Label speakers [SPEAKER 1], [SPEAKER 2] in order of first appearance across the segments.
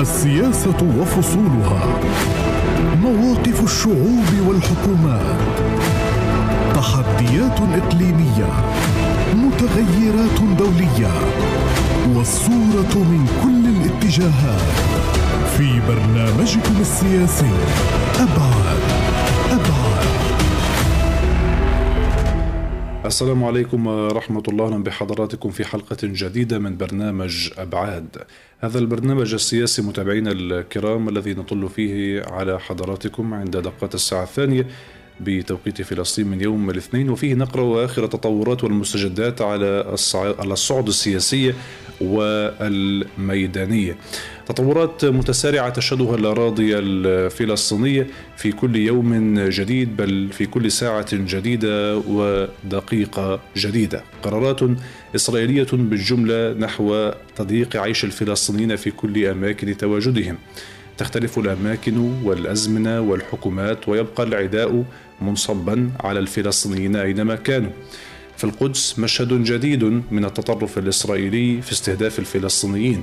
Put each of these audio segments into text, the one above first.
[SPEAKER 1] السياسة وفصولها. مواقف الشعوب والحكومات. تحديات إقليمية. متغيرات دولية. والصورة من كل الاتجاهات. في برنامجكم السياسي أبعاد.
[SPEAKER 2] السلام عليكم ورحمة الله بحضراتكم في حلقة جديدة من برنامج أبعاد. هذا البرنامج السياسي متابعينا الكرام الذي نطل فيه على حضراتكم عند دقات الساعة الثانية بتوقيت فلسطين من يوم الاثنين. وفيه نقرأ آخر التطورات والمستجدات على الصعد السياسية والميدانية. تطورات متسارعة تشهدها الأراضي الفلسطينية في كل يوم جديد بل في كل ساعة جديدة ودقيقة جديدة. قرارات إسرائيلية بالجملة نحو تضييق عيش الفلسطينيين في كل أماكن تواجدهم. تختلف الأماكن والأزمنة والحكومات ويبقى العداء منصبا على الفلسطينيين أينما كانوا. في القدس مشهد جديد من التطرف الإسرائيلي في استهداف الفلسطينيين.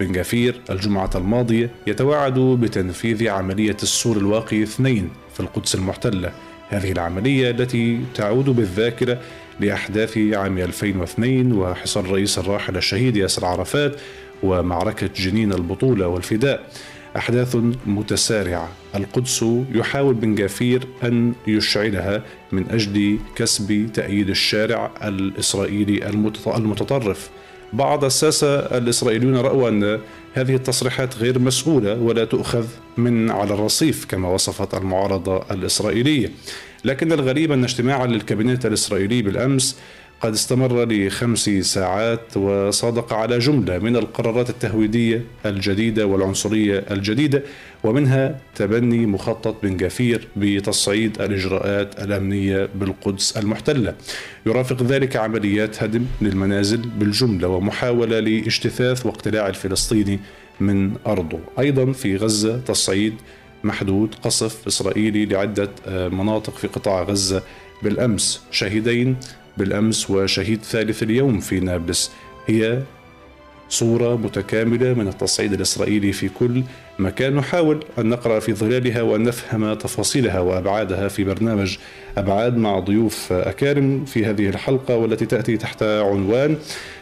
[SPEAKER 2] بن جافير الجمعة الماضية يتوعد بتنفيذ عملية السور الواقي اثنين في القدس المحتلة. هذه العملية التي تعود بالذاكرة لأحداث عام 2002 وحصار الرئيس الراحل الشهيد ياسر عرفات ومعركة جنين البطولة والفداء. أحداث متسارعة. القدس يحاول بن جافير أن يشعلها من أجل كسب تأييد الشارع الإسرائيلي المتطرف. بعض الساسة الإسرائيليون رأوا أن هذه التصريحات غير مسؤولة ولا تؤخذ من على الرصيف كما وصفت المعارضة الإسرائيلية. لكن الغريب أن اجتماعا للكابينت الإسرائيلي بالأمس قد استمر لخمس ساعات وصادق على جملة من القرارات التهويدية الجديدة والعنصرية الجديدة ومنها تبني مخطط بن جافير بتصعيد الإجراءات الأمنية بالقدس المحتلة. يرافق ذلك عمليات هدم للمنازل بالجملة ومحاولة لاجتثاث واقتلاع الفلسطيني من أرضه. أيضا في غزة تصعيد محدود قصف إسرائيلي لعدة مناطق في قطاع غزة بالأمس شهيدين بالأمس وشهيد ثالث اليوم في نابلس هي صورة متكاملة من التصعيد الإسرائيلي في كل مكان. نحاول أن نقرأ في ظلالها وأن نفهم تفاصيلها وأبعادها في برنامج أبعاد مع ضيوف أكارم في هذه الحلقة والتي تأتي تحت عنوان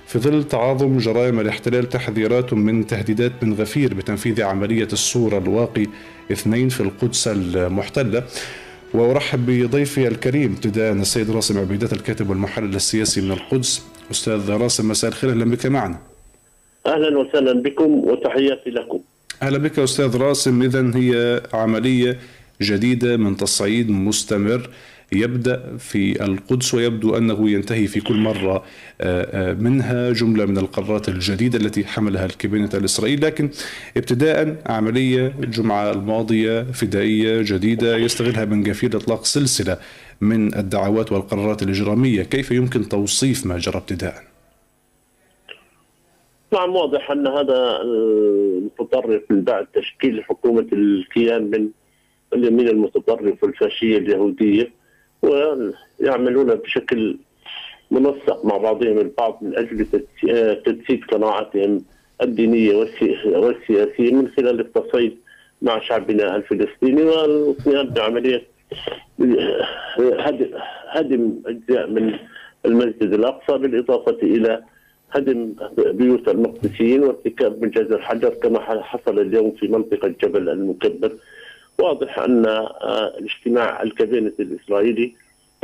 [SPEAKER 2] في ظل تعاظم جرائم الاحتلال تحذيرات من تهديدات بن غفير بتنفيذ عملية الصورة الواقي اثنين في القدس المحتلة. وأرحب بضيفي الكريم ابتداء السيد راسم عبيدات الكاتب والمحلل السياسي من القدس أستاذ راسم مساء الخير. أهلا بك معنا.
[SPEAKER 3] أهلا وسهلا بكم وتحياتي لكم.
[SPEAKER 2] أهلا بك أستاذ راسم. اذا هي عملية جديدة من تصعيد مستمر يبدأ في القدس ويبدو أنه ينتهي في كل مرة منها جملة من القرارات الجديدة التي حملها الكابينت الإسرائيلي. لكن ابتداء عملية الجمعة الماضية فدائية جديدة يستغلها بن جافير لاطلاق سلسلة من الدعوات والقرارات الإجرامية، كيف يمكن توصيف ما جرى ابتداء؟
[SPEAKER 3] نعم واضح أن هذا المتطرف من بعد تشكيل حكومة الكيان من اليمين المتطرف والفاشيه اليهودية ويعملون بشكل منسق مع بعضهم البعض من أجل تجسيد قناعاتهم الدينية والسياسية من خلال التصعيد مع شعبنا الفلسطيني والقيام بعمليه هدم أجزاء من المسجد الأقصى بالإضافة إلى هدم بيوت المقدسيين وارتكاب من جزر الحجر كما حصل اليوم في منطقة جبل المكبر واضح أن الاجتماع الكابينت الإسرائيلي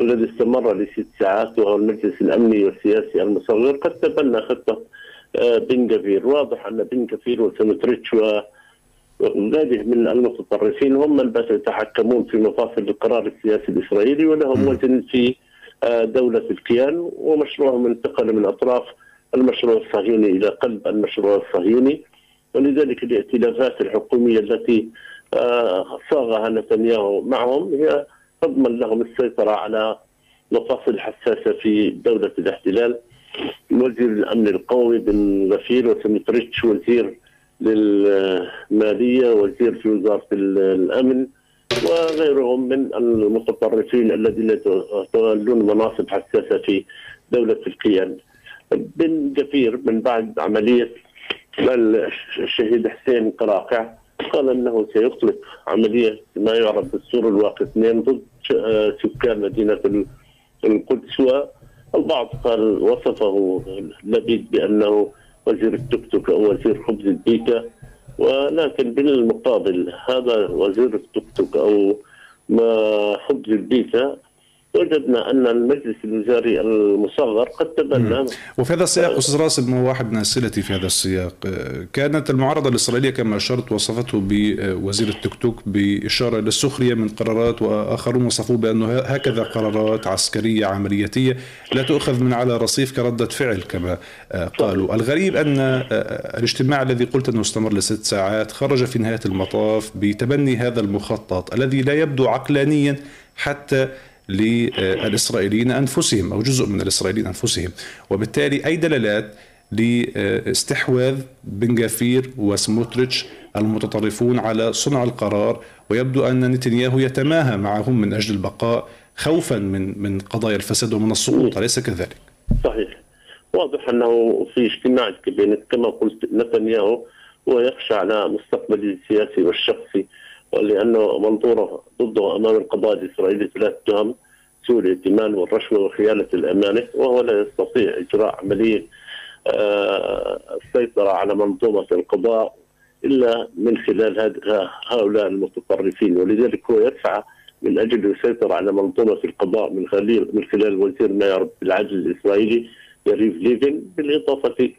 [SPEAKER 3] الذي استمر لست ساعات وهو المجلس الأمني والسياسي المصغر قد تبنى خطة بن جفير، واضح أن بن جفير وسمتريتش وغيره من المتطرفين هم من يتحكمون في مفاصل القرار السياسي الإسرائيلي ولهم وزن في دولة الكيان ومشروعهم انتقل من أطراف المشروع الصهيوني إلى قلب المشروع الصهيوني ولذلك الائتلافات الحكومية التي صاغها نتنياهو معهم هي تضمن لهم السيطرة على مفاصل حساسة في دولة الاحتلال. وزير الأمن القومي بن غفير وسمتريتش وزير للمالية وزير في وزارة الأمن وغيرهم من المتطرفين الذين يتولون مناصب حساسة في دولة الكيان بن غفير من بعد عملية الشهيد حسين قراقع. قال إنه سيطلق عملية ما يعرف بالسور الواقي اثنين ضد سكان مدينة القدس والبعض قال وصفه لابيد بأنه وزير التيك توك أو وزير خبز البيتا ولكن بالمقابل هذا وزير التيك توك أو ما خبز البيتا وجدنا أن المجلس الوزاري المصغر قد تبنى.
[SPEAKER 2] وفي هذا السياق أستاذ راسل واحد من أسئلتي في هذا السياق؟ كانت المعارضة الإسرائيلية كما أشرت وصفته بوزير التيك توك بإشارة إلى السخرية من قرارات وآخرون وصفوه بانه هكذا قرارات عسكرية عملياتيه لا تؤخذ من على رصيف كردة فعل كما قالوا. الغريب أن الاجتماع الذي قلت أنه استمر لست ساعات خرج في نهاية المطاف بتبني هذا المخطط الذي لا يبدو عقلانيا حتى للإسرائيليين أنفسهم أو جزء من الإسرائيليين أنفسهم. وبالتالي أي دلالات لاستحواذ بن جافير وسموتريتش المتطرفون على صنع القرار. ويبدو أن نتنياهو يتماهى معهم من أجل البقاء خوفا من من قضايا الفساد ومن السقوط أليس كذلك؟
[SPEAKER 3] صحيح. واضح أنه في اجتماع الكابينت كما قلت نتنياهو ويخشى على مستقبله السياسي والشخصي. ولأنه منظوره ضده أمام القضاء الاسرائيلي ثلاث تهم سوء الائتمان والرشوة وخيانة الأمانة وهو لا يستطيع إجراء عملية آه، السيطره على منظومة القضاء إلا من خلال هؤلاء المتطرفين. ولذلك هو يسعى من أجل السيطره على منظومة القضاء من خلال من خلال وزير ما يعرف بالعدل الإسرائيلي يريف ليفن بالإضافة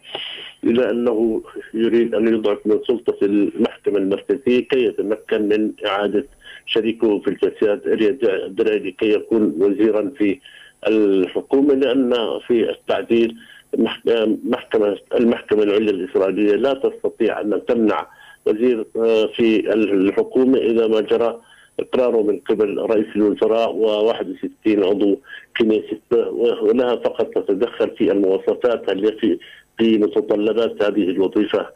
[SPEAKER 3] إلى أنه يريد أن يضعف من سلطة المحكمة المركزية كي يتمكن من إعادة شريكه في الفساد أرييه درعي كي يكون وزيرا في الحكومة لأن في التعديل محكمة المحكمة العليا الإسرائيلية لا تستطيع أن تمنع وزير آه، في الحكومة إذا ما جرى إقراره من قبل رئيس الوزراء و61 عضو كنيست ولها فقط تتدخل في المواصفات التي في متطلبات هذه الوظيفة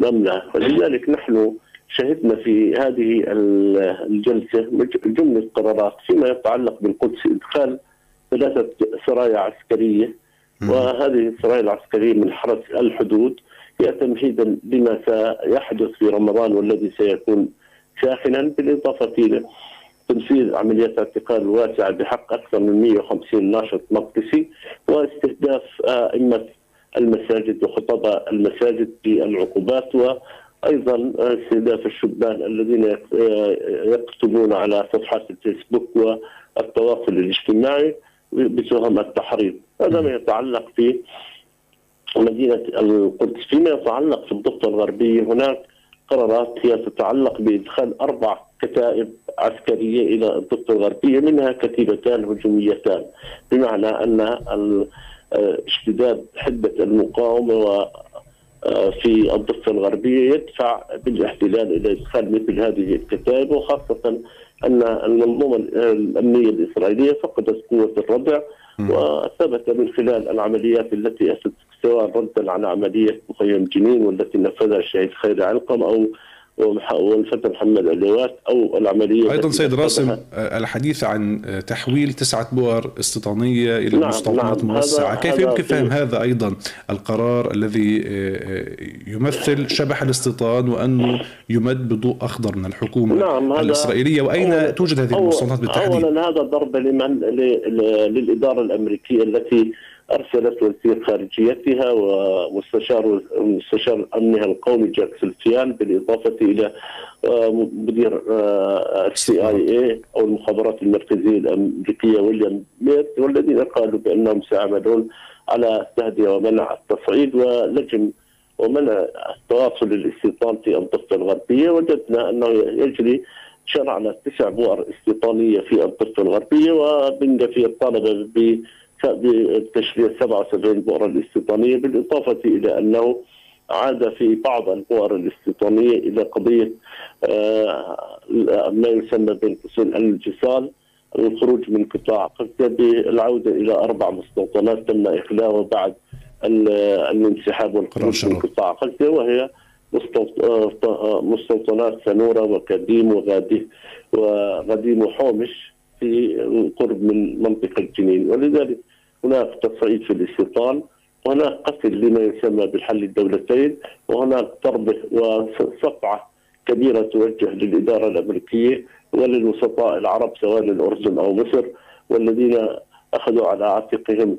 [SPEAKER 3] نملة. ولذلك نحن شهدنا في هذه الجلسة جملة قرارات فيما يتعلق بالقدس إدخال ثلاثة سرايا عسكرية. وهذه السرايا العسكرية من حرس الحدود هي تمهيدا لما سيحدث في رمضان والذي سيكون ساخنا بالإضافة إلى تنفيذ عمليات اعتقال واسعه بحق أكثر من 150 ناشط مقدسي واستهداف ائمه المساجد وخطباء المساجد بالعقوبات وأيضا استهداف الشبان الذين يكتبون على صفحات الفيسبوك والتواصل الاجتماعي بتهم التحريض. هذا ما يتعلق في مدينة القدس. فيما يتعلق في الضفة الغربية هناك قرارات هي تتعلق بإدخال أربع كتائب عسكرية إلى الضفة الغربية منها كتيبتان هجوميتان بمعنى أن اشتداد حدة المقاومة و آه، في الضفة الغربية يدفع بالاحتلال إلى إدخال مثل هذه الكتائب وخاصة أن المنظومة الأمنية الإسرائيلية فقدت قوة الردع وثبت من خلال العمليات التي اتت سواء ردا على عملية مخيم جنين والتي نفذها الشهيد خير علقم أو والفتى محمد علوات أو العملية
[SPEAKER 2] أيضا سيد راسم الحديث عن تحويل تسعة بؤر استيطانية إلى نعم مستوطنات نعم موسعة، كيف يمكن فهم هذا أيضا؟ القرار الذي آه، يمثل شبح الاستيطان وأنه يمد بضوء أخضر من الحكومة نعم الإسرائيلية وأين توجد هذه المستوطنات بالتحديد؟
[SPEAKER 3] اولا هذا ضربه لمن للإدارة الأمريكية التي أرسلت وزير خارجيتها ومستشار مستشار أمنها القومي جاك سلفيان بالإضافة إلى آه، مدير السي آي اي أو المخابرات المركزية الأمريكية ويليام ميرت والذين قالوا بأنهم سيعملون على تهدئة ومنع التصعيد ولجم ومنع التواصل الاستيطان في الضفه الغربية. وجدنا أنه يجري شرعنا تسع بؤر استيطانية في الضفه الغربية وبن غفير طالب ب بتشريع 77 بؤرة الاستيطانية بالإضافة إلى أنه عاد في بعض البؤر الاستيطانية إلى قضية آه، ما يسمى بين قوسين الانفصال الخروج من قطاع غزة بالعودة إلى أربع مستوطنات تم إخلاؤها بعد الانسحاب والخروج من قطاع غزة وهي آه، مستوطنات سنورة وكديم وغادي وغديم وحومش في قرب من منطقة جنين. ولذلك هناك تصعيد في الاستيطان وهناك قتل لما يسمى بالحل الدولتين وهناك ضربه وصفعة كبيرة توجه للإدارة الأمريكية وللوسطاء العرب سواء الاردن أو مصر والذين أخذوا على عاتقهم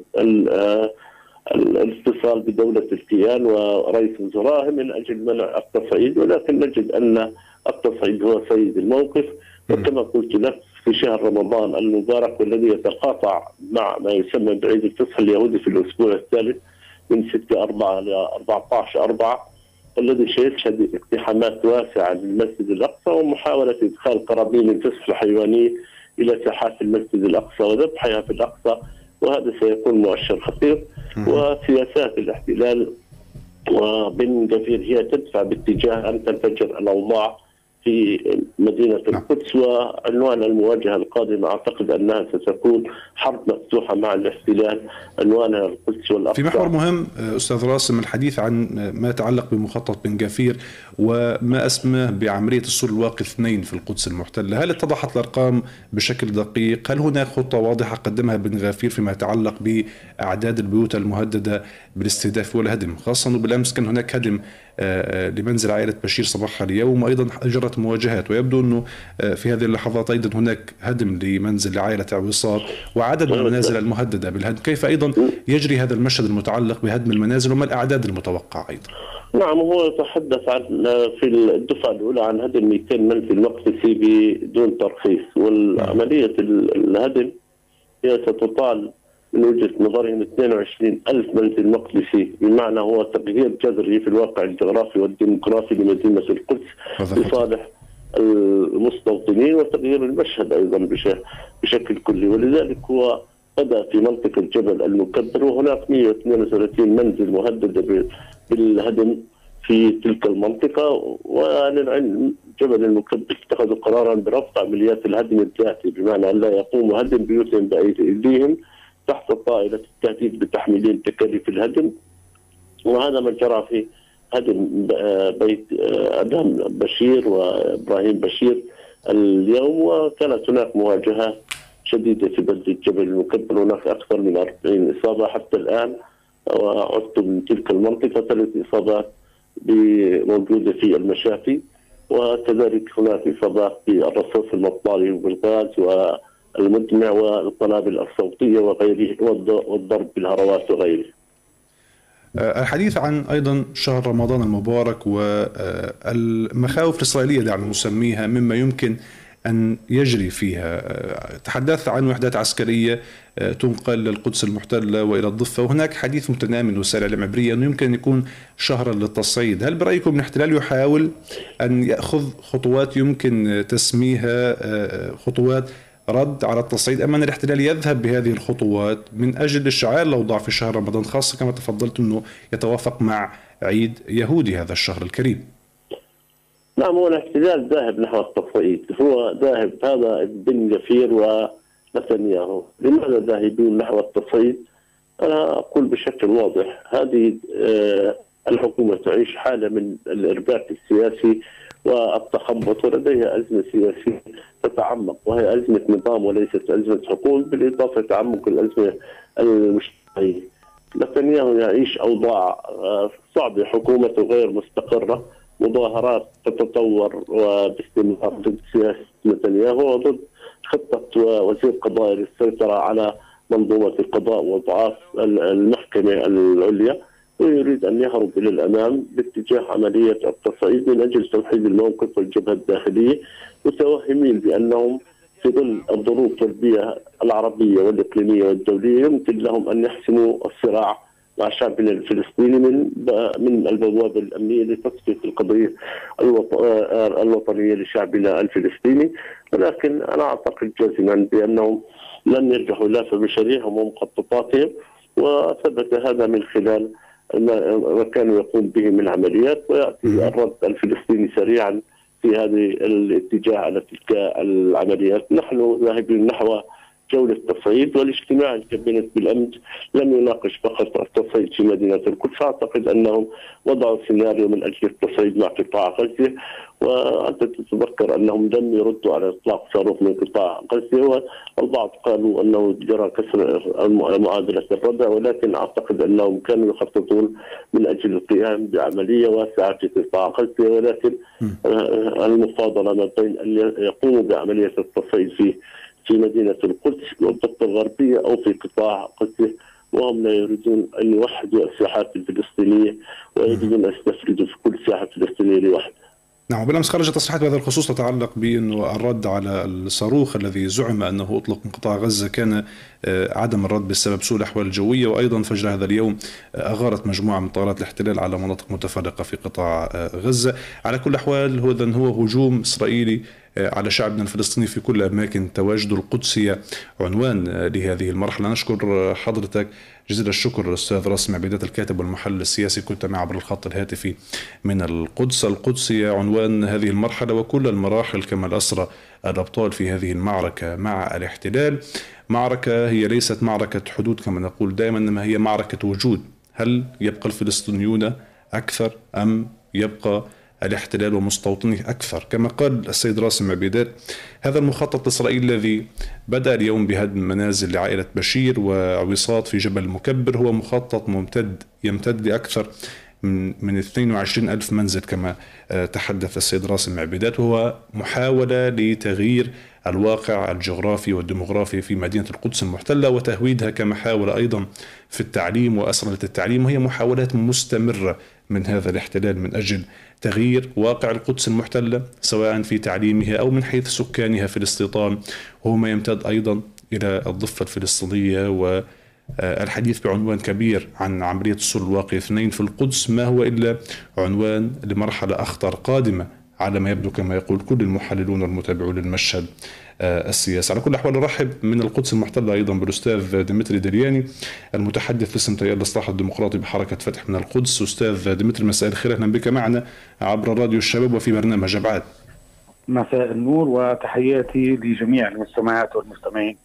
[SPEAKER 3] الاتصال بدولة الكيان ورئيس وزرائه من أجل منع التصعيد ولكن نجد أن التصعيد هو سيد الموقف. وكما قلت لك في شهر رمضان المبارك والذي يتقاطع مع ما يسمى بعيد الفصح اليهودي في الأسبوع الثالث من 6 4 إلى 14 4 الذي سيشهد اقتحامات واسعة للمسجد الأقصى ومحاولة إدخال قرابين الفصح الحيوانية إلى ساحات المسجد الأقصى وذبحها في الأقصى وهذا سيكون مؤشر خطير وسياسات الاحتلال وبن كثير هي تدفع باتجاه أن تنفجر الأوضاع في مدينة نعم. القدس وعنوان المواجهة القادمة. أعتقد أنها ستكون حرب مفتوحة مع الاحتلال. عنوانها القدس والأقصى
[SPEAKER 2] في محور مهم أستاذ راسم الحديث عن ما يتعلق بمخطط بن جافير وما اسمه بعملية السور الواقي اثنين في القدس المحتلة. هل اتضحت الأرقام بشكل دقيق؟ هل هناك خطة واضحة قدمها بن غافير فيما يتعلق بأعداد البيوت المهددة بالاستهداف والهدم؟ خاصة بالأمس كان هناك هدم لمنزل عائلة بشير صباح اليوم. وأيضا أجرت مواجهات ويبدو أنه آه، في هذه اللحظات أيضا هناك هدم لمنزل لعائلة عويصات وعدد من المنازل المهددة بالهدم. كيف أيضا يجري هذا المشهد المتعلق بهدم المنازل وما الأعداد المتوقعة أيضا؟
[SPEAKER 3] نعم هو يتحدث عن في الدفعة الأولى عن هدم 200 منزل مقدسي بدون ترخيص والعملية الهدم هي ستطال من وجهة نظرهم 22 ألف منزل مقدسي بمعنى هو تغيير جذري في الواقع الجغرافي والديمقراطي لمدينه القدس لصالح المستوطنين وتغيير المشهد أيضا بشكل كلي. ولذلك هو بدا في منطقة جبل المكبر وهناك 132 منزل مهدده بالهدم في تلك المنطقة. وللعلم جبل المكبر اتخذوا قرارا برفض عمليات الهدم الذاتي بمعنى أن لا يقوموا هدم بيوتهم بايديهم تحت طائلة التهديد بتحميلين تكاليف الهدم وهذا ما جرى في هدم بيت أدهم بشير وإبراهيم بشير اليوم وكانت هناك مواجهات شديدة في بلدة جبل المكبر هناك أكثر من 40 إصابة حتى الآن وعدت من تلك المنطقة ثلاث إصابات موجودة في المشافي وكذلك هناك إصابات بالرصاص المطاري وبالغاز و المدمع والقنابل الصوتية وغيره والضرب بالهروات وغيره.
[SPEAKER 2] آه، الحديث عن أيضا شهر رمضان المبارك والمخاوف الإسرائيلية دعنا نسميها مما يمكن أن يجري فيها. آه، تحدثت عن وحدات عسكرية آه، تنقل للقدس المحتلة وإلى الضفة. وهناك حديث متنامي من وسائل الاعلام العبريه أنه يمكن أن يكون شهرا للتصعيد، هل برأيكم الاحتلال يحاول أن يأخذ خطوات يمكن تسميها خطوات رد على التصعيد أما أن الاحتلال يذهب بهذه الخطوات من أجل إشعال الأوضاع في شهر رمضان خاصة كما تفضلت أنه يتوافق مع عيد يهودي هذا الشهر الكريم.
[SPEAKER 3] نعم هو الاحتلال ذاهب نحو التصعيد. هو ذاهب هذا بن جفير ونتنياهو. لماذا ذاهبون نحو التصعيد؟ أنا أقول بشكل واضح. هذه آه، الحكومة تعيش حالة من الإرباك السياسي والتخبط ولديها أزمة سياسية تتعمق وهي أزمة نظام وليست أزمة حكومة بالإضافة لتعمق الأزمة المجتمعية. نتنياهو يعيش أوضاع آه، صعبة حكومته غير مستقرة مظاهرات تتطور وباستمرار ضد سياسة نتنياهو وضد خطة وزير قضاء للسيطرة على منظومة القضاء وضعاف المحكمة العليا. ويريد أن يهرب إلى الأمام باتجاه عملية التصعيد من أجل توحيد الموقف والجبهة الداخلية متوهمين بأنهم في ظل الظروف البيئة العربية والإقليمية والدولية يمكن لهم أن يحسموا الصراع مع شعبنا الفلسطيني من من البوابه الأمنية لتصفيه القضية الوطنية لشعبنا الفلسطيني. ولكن أنا أعتقد جازما بأنهم لن يرجعوا لا في مشاريعهم ومخططاتهم وثبت هذا من خلال ما كانوا يقوم به من عمليات وياتي الرد الفلسطيني سريعا في هذه الاتجاه على تلك العمليات، نحن ذاهبين نحو جولة تصعيد والاجتماع الكابينت بالأمس لم يناقش فقط التصعيد في مدينة القدس. أعتقد أنهم وضعوا سيناريو من أجل التصعيد مع قطاع غزة وأنت تتذكر أنهم لم يردوا على إطلاق صاروخ من قطاع غزة والبعض قالوا أنه جرى كسر معادلة الردع ولكن أعتقد أنهم كانوا يخططون من أجل القيام بعملية واسعة في قطاع غزة ولكن المفاضلة ما بين أن يقوموا بعملية التصعيد في في مدينة القدس والضفة الغربية أو في قطاع قدس وهم لا يريدون أن يوحدوا الساحات الفلسطينية ويريدون أن يستفردوا في كل ساحة فلسطينية لوحدها.
[SPEAKER 2] نعم بالامس خرجت تصريحات بهذا الخصوص تتعلق بانه الرد على الصاروخ الذي زعم أنه أطلق من قطاع غزة كان آه، عدم الرد بسبب سوء الأحوال الجوية وأيضا فجر هذا اليوم آه، أغارت مجموعة من طائرات الاحتلال على مناطق متفرقة في قطاع آه، غزة. على كل الاحوال هو هو هجوم إسرائيلي على شعبنا الفلسطيني في كل أماكن تواجد القدسيه عنوان لهذه المرحلة. نشكر حضرتك جزيل الشكر الأستاذ راسم عبيدات الكاتب والمحلل السياسي. كنت معي عبر الخط الهاتفي من القدس. القدسيه عنوان هذه المرحلة وكل المراحل كما اسرى الأبطال في هذه المعركة مع الاحتلال. معركة هي ليست معركة حدود كما نقول دائما إنما هي معركة وجود. هل يبقى الفلسطينيون أكثر أم يبقى الاحتلال ومستوطنيه أكثر. كما قال السيد راسم عبيدات هذا المخطط الإسرائيلي الذي بدأ اليوم بهدم منازل لعائلة بشير وعويصات في جبل المكبر هو مخطط ممتد يمتد لأكثر من من 22 ألف منزل كما آه، تحدث السيد راسم عبيدات. وهو محاولة لتغيير الواقع الجغرافي والديمغرافي في مدينة القدس المحتلة وتهويدها كمحاولة أيضا في التعليم وأسرة التعليم. وهي محاولات مستمرة من هذا الاحتلال من أجل تغيير واقع القدس المحتلة سواء في تعليمها أو من حيث سكانها في الاستيطان. وهو ما يمتد أيضا إلى الضفة الفلسطينية و الحديث بعنوان كبير عن عملية السور الواقع اثنين في القدس. ما هو إلا عنوان لمرحلة أخطر قادمة على ما يبدو كما يقول كل المحللون والمتابعون للمشهد. آه، السياسي على كل الأحوال نرحب من القدس المحتلة أيضا بالأستاذ ديمتري دلياني المتحدث باسم تيار الإصلاح الديمقراطي بحركة فتح من القدس. أستاذ ديمتري مساء الخير. أهلا بك معنا عبر راديو الشباب وفي برنامج أبعاد.
[SPEAKER 4] مساء النور وتحياتي لجميع المستمعات والمستمعين.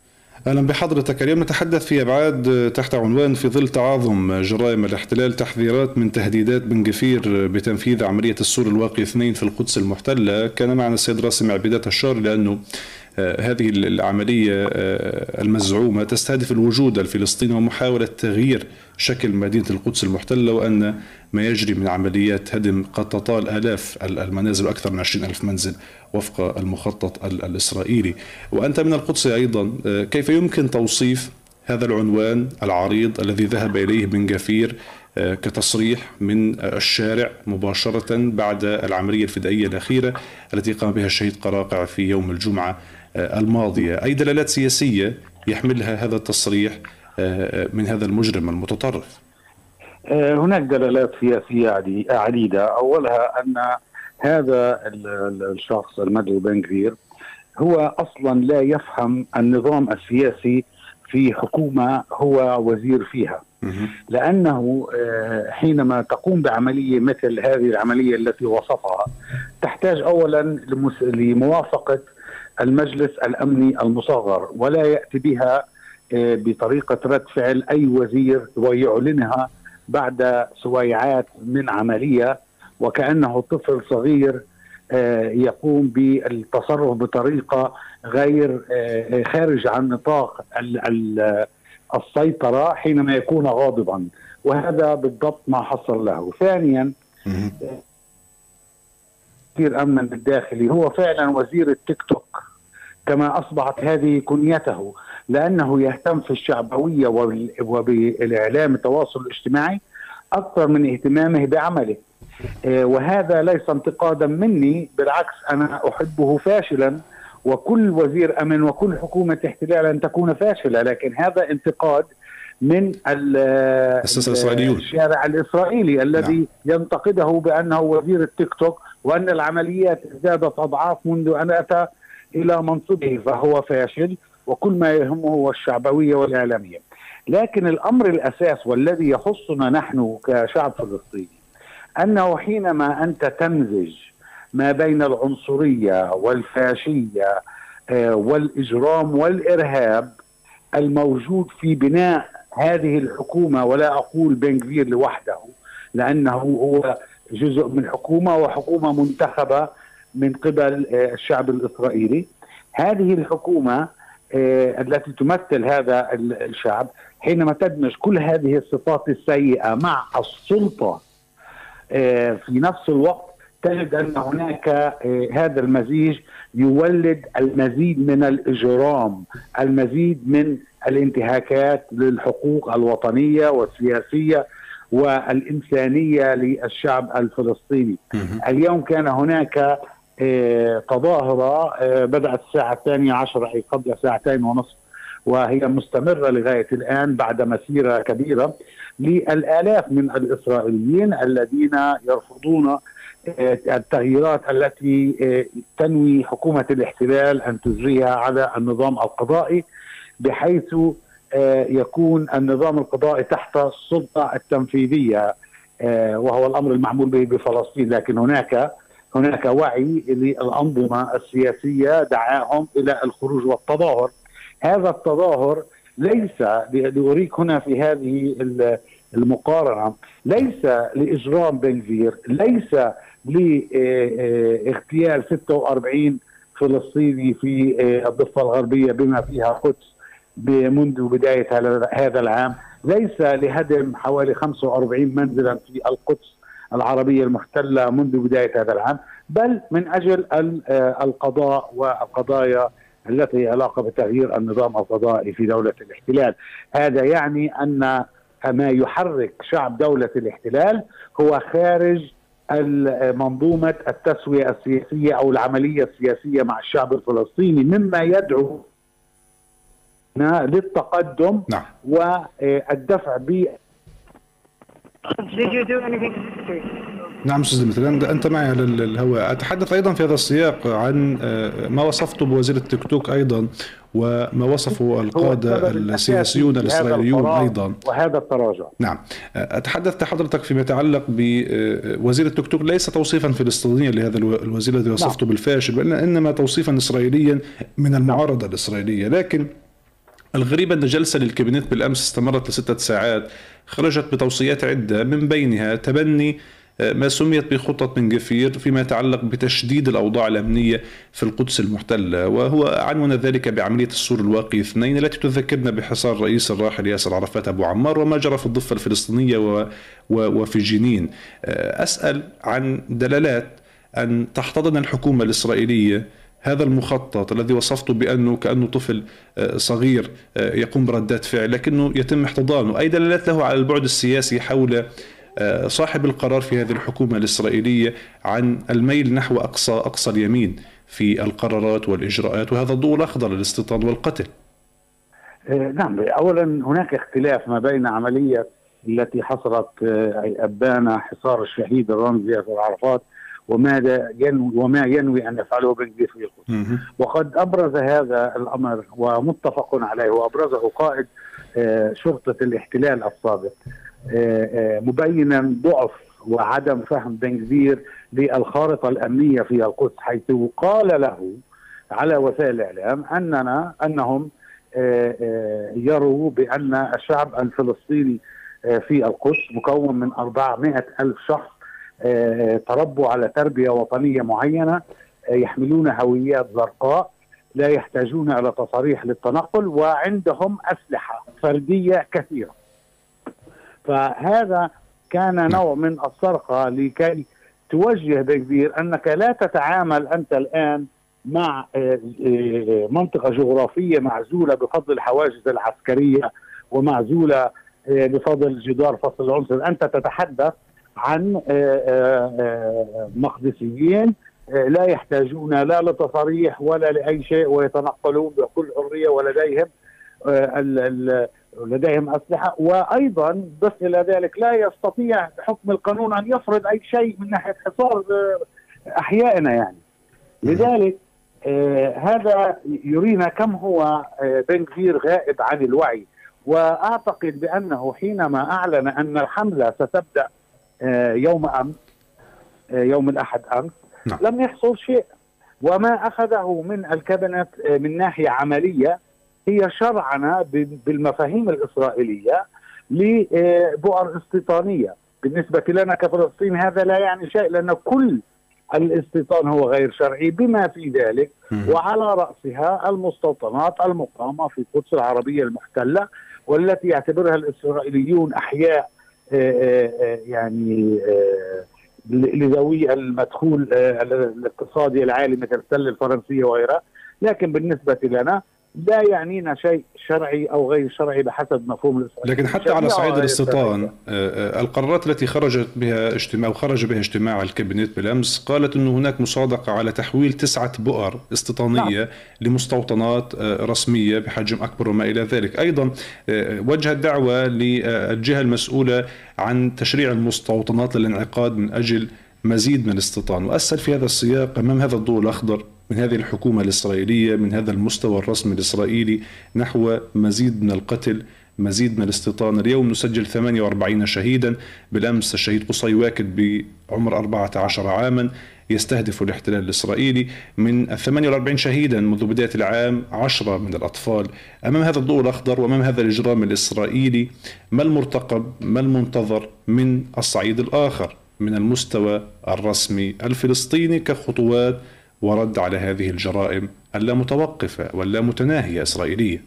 [SPEAKER 2] أهلا بحضرتك. اليوم نتحدث في أبعاد تحت عنوان في ظل تعاظم جرائم الاحتلال تحذيرات من تهديدات بن غفير بتنفيذ عملية السور الواقي اثنين في القدس المحتلة. كان معنا السيد راسم عبيدات الشار لأنه هذه العملية آه، المزعومة تستهدف الوجود الفلسطيني ومحاولة تغيير شكل مدينة القدس المحتلة وأن ما يجري من عمليات هدم قد تطال آلاف المنازل أكثر من 20 ألف منزل وفق المخطط الإسرائيلي. وأنت من القدس أيضا آه، كيف يمكن توصيف هذا العنوان العريض الذي ذهب إليه بن جفير كتصريح من الشارع مباشرة بعد العملية الفدائية الأخيرة التي قام بها الشهيد قراقع في يوم الجمعة آه، الماضية. أي دلالات سياسية يحملها هذا التصريح آه، من هذا المجرم المتطرف؟
[SPEAKER 4] آه، هناك دلالات سياسية عديدة. أولها أن هذا الشخص المدعو بن هو أصلا لا يفهم النظام السياسي في حكومة هو وزير فيها. لأنه حينما تقوم بعملية مثل هذه العملية التي وصفها تحتاج أولا لموافقة المجلس الأمني المصغر ولا يأتي بها آه، بطريقة رد فعل أي وزير ويعلنها بعد سويعات من عملية وكأنه طفل صغير آه، يقوم بالتصرف بطريقة غير آه، خارج عن نطاق السيطرة حينما يكون غاضبا. وهذا بالضبط ما حصل له. ثانيا وزير أمن الداخلي هو فعلا وزير التيك توك. كما أصبحت هذه كنيته لأنه يهتم في الشعبوية وبالإعلام التواصل الاجتماعي أكثر من اهتمامه بعمله آه، وهذا ليس انتقادا مني بالعكس أنا أحبه فاشلا وكل وزير أمن وكل حكومة احتلال أن تكون فاشلة لكن هذا انتقاد من الشارع الإسرائيلي الذي نعم. ينتقده بأنه وزير التيك توك وأن العمليات زادت أضعاف منذ أن أتى إلى منصبه فهو فاشل وكل ما يهمه هو الشعبوية والإعلامية. لكن الأمر الأساس والذي يخصنا نحن كشعب فلسطيني أنه حينما أنت تمزج ما بين العنصرية والفاشية آه، والإجرام والإرهاب الموجود في بناء هذه الحكومة ولا أقول بنغفير لوحده لأنه هو جزء من حكومة وحكومة منتخبة من قبل آه، الشعب الإسرائيلي. هذه الحكومة آه، التي تمثل هذا الشعب حينما تدمج كل هذه الصفات السيئة مع السلطة آه، في نفس الوقت تجد أن هناك هذا المزيج يولد المزيد من الإجرام، المزيد من الانتهاكات للحقوق الوطنية والسياسية والإنسانية للشعب الفلسطيني. اليوم كان هناك تظاهرة آه، بدأت الساعة الثانية عشر أي قبل ساعتين ونصف وهي مستمرة لغاية الآن بعد مسيرة كبيرة للآلاف من الإسرائيليين الذين يرفضون آه، التغييرات التي تنوي حكومة الاحتلال أن تجريها على النظام القضائي بحيث آه، يكون النظام القضائي تحت السلطة التنفيذية آه، وهو الأمر المعمول به بفلسطين لكن هناك هناك وعي للأنظمة السياسية دعاهم إلى الخروج والتظاهر. هذا التظاهر ليس لأريك هنا في هذه المقارنة ليس لإجرام بنزير ليس لاغتيال 46 فلسطيني في الضفة الغربية بما فيها قدس منذ بداية هذا العام ليس لهدم حوالي 45 منزلا في القدس. العربية المحتلة منذ بداية هذا العام بل من أجل آه، القضاء والقضايا التي علاقة بتغيير النظام القضائي في دولة الاحتلال هذا يعني أن ما يحرك شعب دولة الاحتلال هو خارج منظومة التسوية السياسية أو العملية السياسية مع الشعب الفلسطيني مما يدعو للتقدم نعم. والدفع
[SPEAKER 2] نعم أستاذ مثلا انت معي على الهواء. أتحدث أيضا في هذا السياق عن آه، ما وصفته بوزير التيك توك أيضا وما وصفه القادة السياسيون الإسرائيليون أيضا.
[SPEAKER 4] وهذا التراجع.
[SPEAKER 2] نعم. أتحدث حضرتك فيما يتعلق بوزير التيك توك ليس توصيفا فلسطينيا لهذا الوزير الذي وصفته نعم. بالفاشل إنما توصيفا اسرائيليا من المعارضة الإسرائيلية. لكن الغريب أن جلسة للكابينت بالأمس استمرت لستة ساعات. خرجت بتوصيات عدة من بينها تبني آه، ما سميت بخطة من جفير فيما يتعلق بتشديد الأوضاع الأمنية في القدس المحتلة وهو عنون ذلك بعملية السور الواقي اثنين التي تذكرنا بحصار الرئيس الراحل ياسر عرفات أبو عمار وما جرى في الضفة الفلسطينية و... و... وفي جنين. آه، أسأل عن دلالات أن تحتضن الحكومة الإسرائيلية هذا المخطط الذي وصفته بأنه كأنه طفل آه، صغير آه، يقوم بردات فعل لكنه يتم احتضانه، أي دلالات له على البعد السياسي حول آه، صاحب القرار في هذه الحكومة الإسرائيلية عن الميل نحو أقصى أقصى اليمين في القرارات والإجراءات وهذا الضوء الأخضر للاستيطان والقتل.
[SPEAKER 4] نعم اولا هناك اختلاف ما بين عملية التي حصلت أبان حصار الشهيد الرمزي ياسر عرفات وماذا ينوي وما ينوي أن يفعله بن في القدس. وقد أبرز هذا الأمر ومتفق عليه وأبرزه قائد آه، شرطة الاحتلال السابق آه، آه، مبينا ضعف وعدم فهم بن كبير للخارطة الأمنية في القدس حيث قال له على وسائل الإعلام اننا أنهم يروا بأن الشعب الفلسطيني في القدس مكون من 400 ألف شخص تربوا على تربية وطنية معينة يحملون هويات زرقاء لا يحتاجون إلى تصاريح للتنقل وعندهم أسلحة فردية كثيرة. فهذا كان نوع من السرقه لكي توجه بكبير أنك لا تتعامل أنت الآن مع آه، آه، منطقة جغرافية معزولة بفضل الحواجز العسكرية ومعزولة آه، بفضل جدار فصل العنصر، أنت تتحدث عن آه، آه، آه، مقدسيين لا يحتاجون لا لتصاريح ولا لأي شيء ويتنقلون بكل حرية ولديهم لديهم أسلحة. وأيضا بس إلى ذلك لا يستطيع بحكم القانون أن يفرض أي شيء من ناحية حصار أحيائنا يعني. لذلك آه هذا يرينا كم هو آه بن كفير غائب عن الوعي. وأعتقد بأنه حينما أعلن أن الحملة ستبدأ يوم أمس آه، يوم الأحد أمس نعم. لم يحصل شيء. وما أخذه من الكابينت آه، من ناحية عملية هي شرعنه بالمفاهيم الإسرائيلية لبؤر استيطانية. بالنسبة لنا كفلسطين هذا لا يعني شيء لأن كل الاستيطان هو غير شرعي بما في ذلك. وعلى رأسها المستوطنات المقامة في القدس العربية المحتلة والتي يعتبرها الإسرائيليون أحياء آه، آه، آه، يعني لذوي المدخول الاقتصادي العالي مثل السلة الفرنسية وغيرها. لكن بالنسبة لنا لا يعنينا شيء شرعي أو غير شرعي بحسب مفهوم
[SPEAKER 2] الاسرائيلي لكن حتى على صعيد الاستيطان آه، آه، القرارات التي خرجت بها اجتماع وخرج بها اجتماع الكابينت بالأمس قالت إنه هناك مصادقة على تحويل تسعة بؤر استيطانية نعم. لمستوطنات آه، رسمية بحجم أكبر وما إلى ذلك، أيضا وجهت دعوه للجهة المسؤولة عن تشريع المستوطنات للانعقاد من أجل مزيد من الاستيطان. وأسأل في هذا السياق أمام هذا الضوء الأخضر من هذه الحكومة الإسرائيلية من هذا المستوى الرسمي الإسرائيلي نحو مزيد من القتل مزيد من الاستيطان. اليوم نسجل 48 شهيدا. بالأمس الشهيد قصي واكد بعمر 14 عاما يستهدف الاحتلال الإسرائيلي. من 48 شهيدا منذ بداية العام 10 من الأطفال. أمام هذا الضوء الأخضر وأمام هذا الإجرام الإسرائيلي ما المرتقب ما المنتظر من الصعيد الآخر من المستوى الرسمي الفلسطيني كخطوات ورد على هذه الجرائم اللامتوقفة واللامتناهية إسرائيلية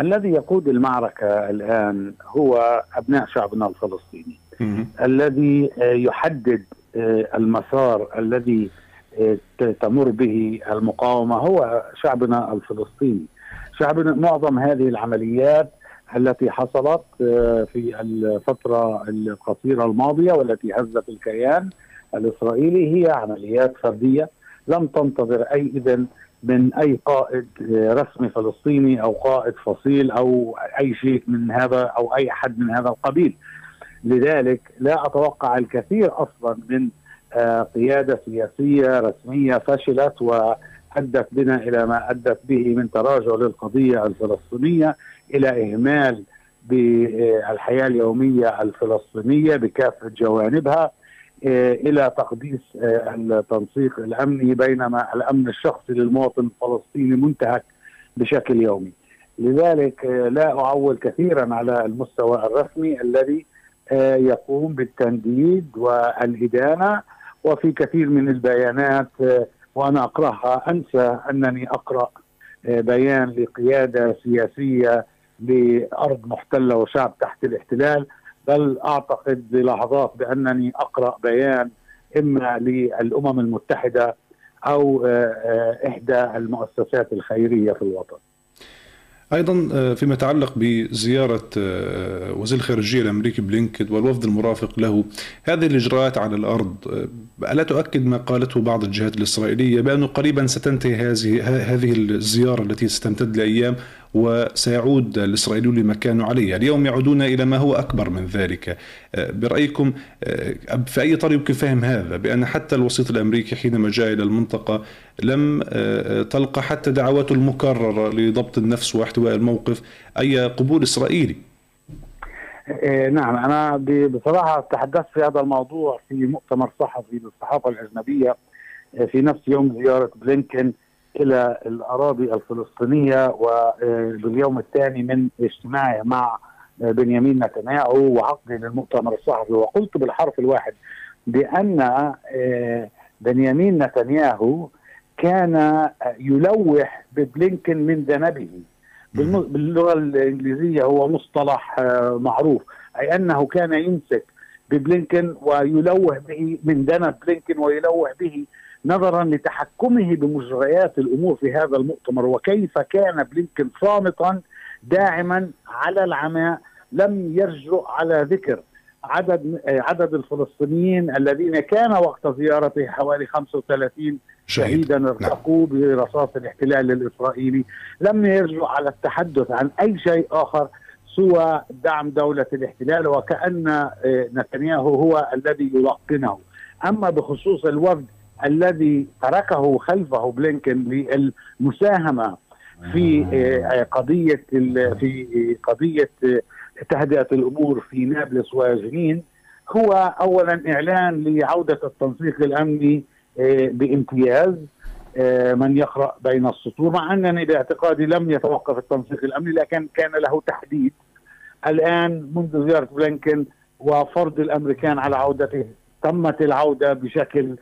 [SPEAKER 4] الذي يقود المعركة الآن هو أبناء شعبنا الفلسطيني. الذي يحدد آه، المسار الذي آه، تمر به المقاومة هو شعبنا الفلسطيني. شعبنا معظم هذه العمليات التي حصلت آه، في الفترة القصيرة الماضية والتي هزت الكيان الإسرائيلي هي عمليات فردية. لم تنتظر أي إذن من أي قائد رسمي فلسطيني أو قائد فصيل أو أي شيء من هذا أو أي أحد من هذا القبيل. لذلك لا أتوقع الكثير أصلا من آه، قيادة سياسية رسمية فشلت وأدت بنا إلى ما أدت به من تراجع للقضية الفلسطينية إلى إهمال بالحياة اليومية الفلسطينية بكافة جوانبها. إلى تقديس آه، التنسيق الأمني بينما الأمن الشخصي للمواطن الفلسطيني منتهك بشكل يومي. لذلك آه، لا أعول كثيرا على المستوى الرسمي الذي يقوم بالتنديد والادانه وفي كثير من البيانات وأنا أقرأها أنسى أنني أقرأ بيان لقيادة سياسية لأرض محتلة وشعب تحت الاحتلال بل أعتقد بلحظات بأنني أقرأ بيان إما للأمم المتحدة أو آه، آه، إحدى المؤسسات الخيرية في الوطن.
[SPEAKER 2] أيضا آه، فيما يتعلق بزيارة وزير الخارجية الأمريكي بلينكد والوفد المرافق له هذه الإجراءات على الأرض ألا تؤكد ما قالته بعض الجهات الإسرائيلية بانه قريبا ستنتهي هذه هذه الزيارة التي ستمتد لأيام وسيعود الإسرائيليون لمكانه عليه. اليوم يعودون إلى ما هو أكبر من ذلك. آه، برأيكم آه، في أي طريق يمكن فهم هذا؟ بأن حتى الوسيط الأمريكي حينما جاء إلى المنطقة لم آه، تلقى حتى دعواته المكررة لضبط النفس واحتواء الموقف أي قبول إسرائيلي.
[SPEAKER 4] نعم. أنا بصراحة تحدثت في هذا الموضوع في مؤتمر صحفي للصحافة الأجنبية في نفس يوم زيارة بلينكن. إلى الأراضي الفلسطينية وباليوم الثاني من اجتماعي مع بنيامين نتنياهو وعقدي للمؤتمر الصحفي. وقلت بالحرف الواحد بأن آه، بنيامين نتنياهو كان يلوح ببلينكن من ذنبه. باللغة الإنجليزية هو مصطلح آه، معروف أي أنه كان يمسك ببلينكن ويلوح به من ذنب بلينكن ويلوح به نظرا لتحكمه بمجريات الأمور في هذا المؤتمر وكيف كان بلينكن صامتا داعما على العماء لم يرجرؤ على ذكر عدد عدد الفلسطينيين الذين كان وقت زيارته حوالي 35 شهيدا نعم. ارتقوا برصاص الاحتلال الإسرائيلي. لم يرجع على التحدث عن أي شيء آخر سوى دعم دولة الاحتلال وكأن آه، نتنياهو هو الذي يلقنه. أما بخصوص الوفد الذي تركه خلفه بلينكن للمساهمة في آه، قضية في قضية تهدئة الأمور في نابلس وجنين. هو اولا إعلان لعودة التنسيق الأمني آه، بامتياز من يقرأ بين السطور مع أنني باعتقادي لم يتوقف التنسيق الأمني لكن كان له تحديد. الآن منذ زيارة بلينكن وفرض الأمريكان على عودته تمت العودة بشكل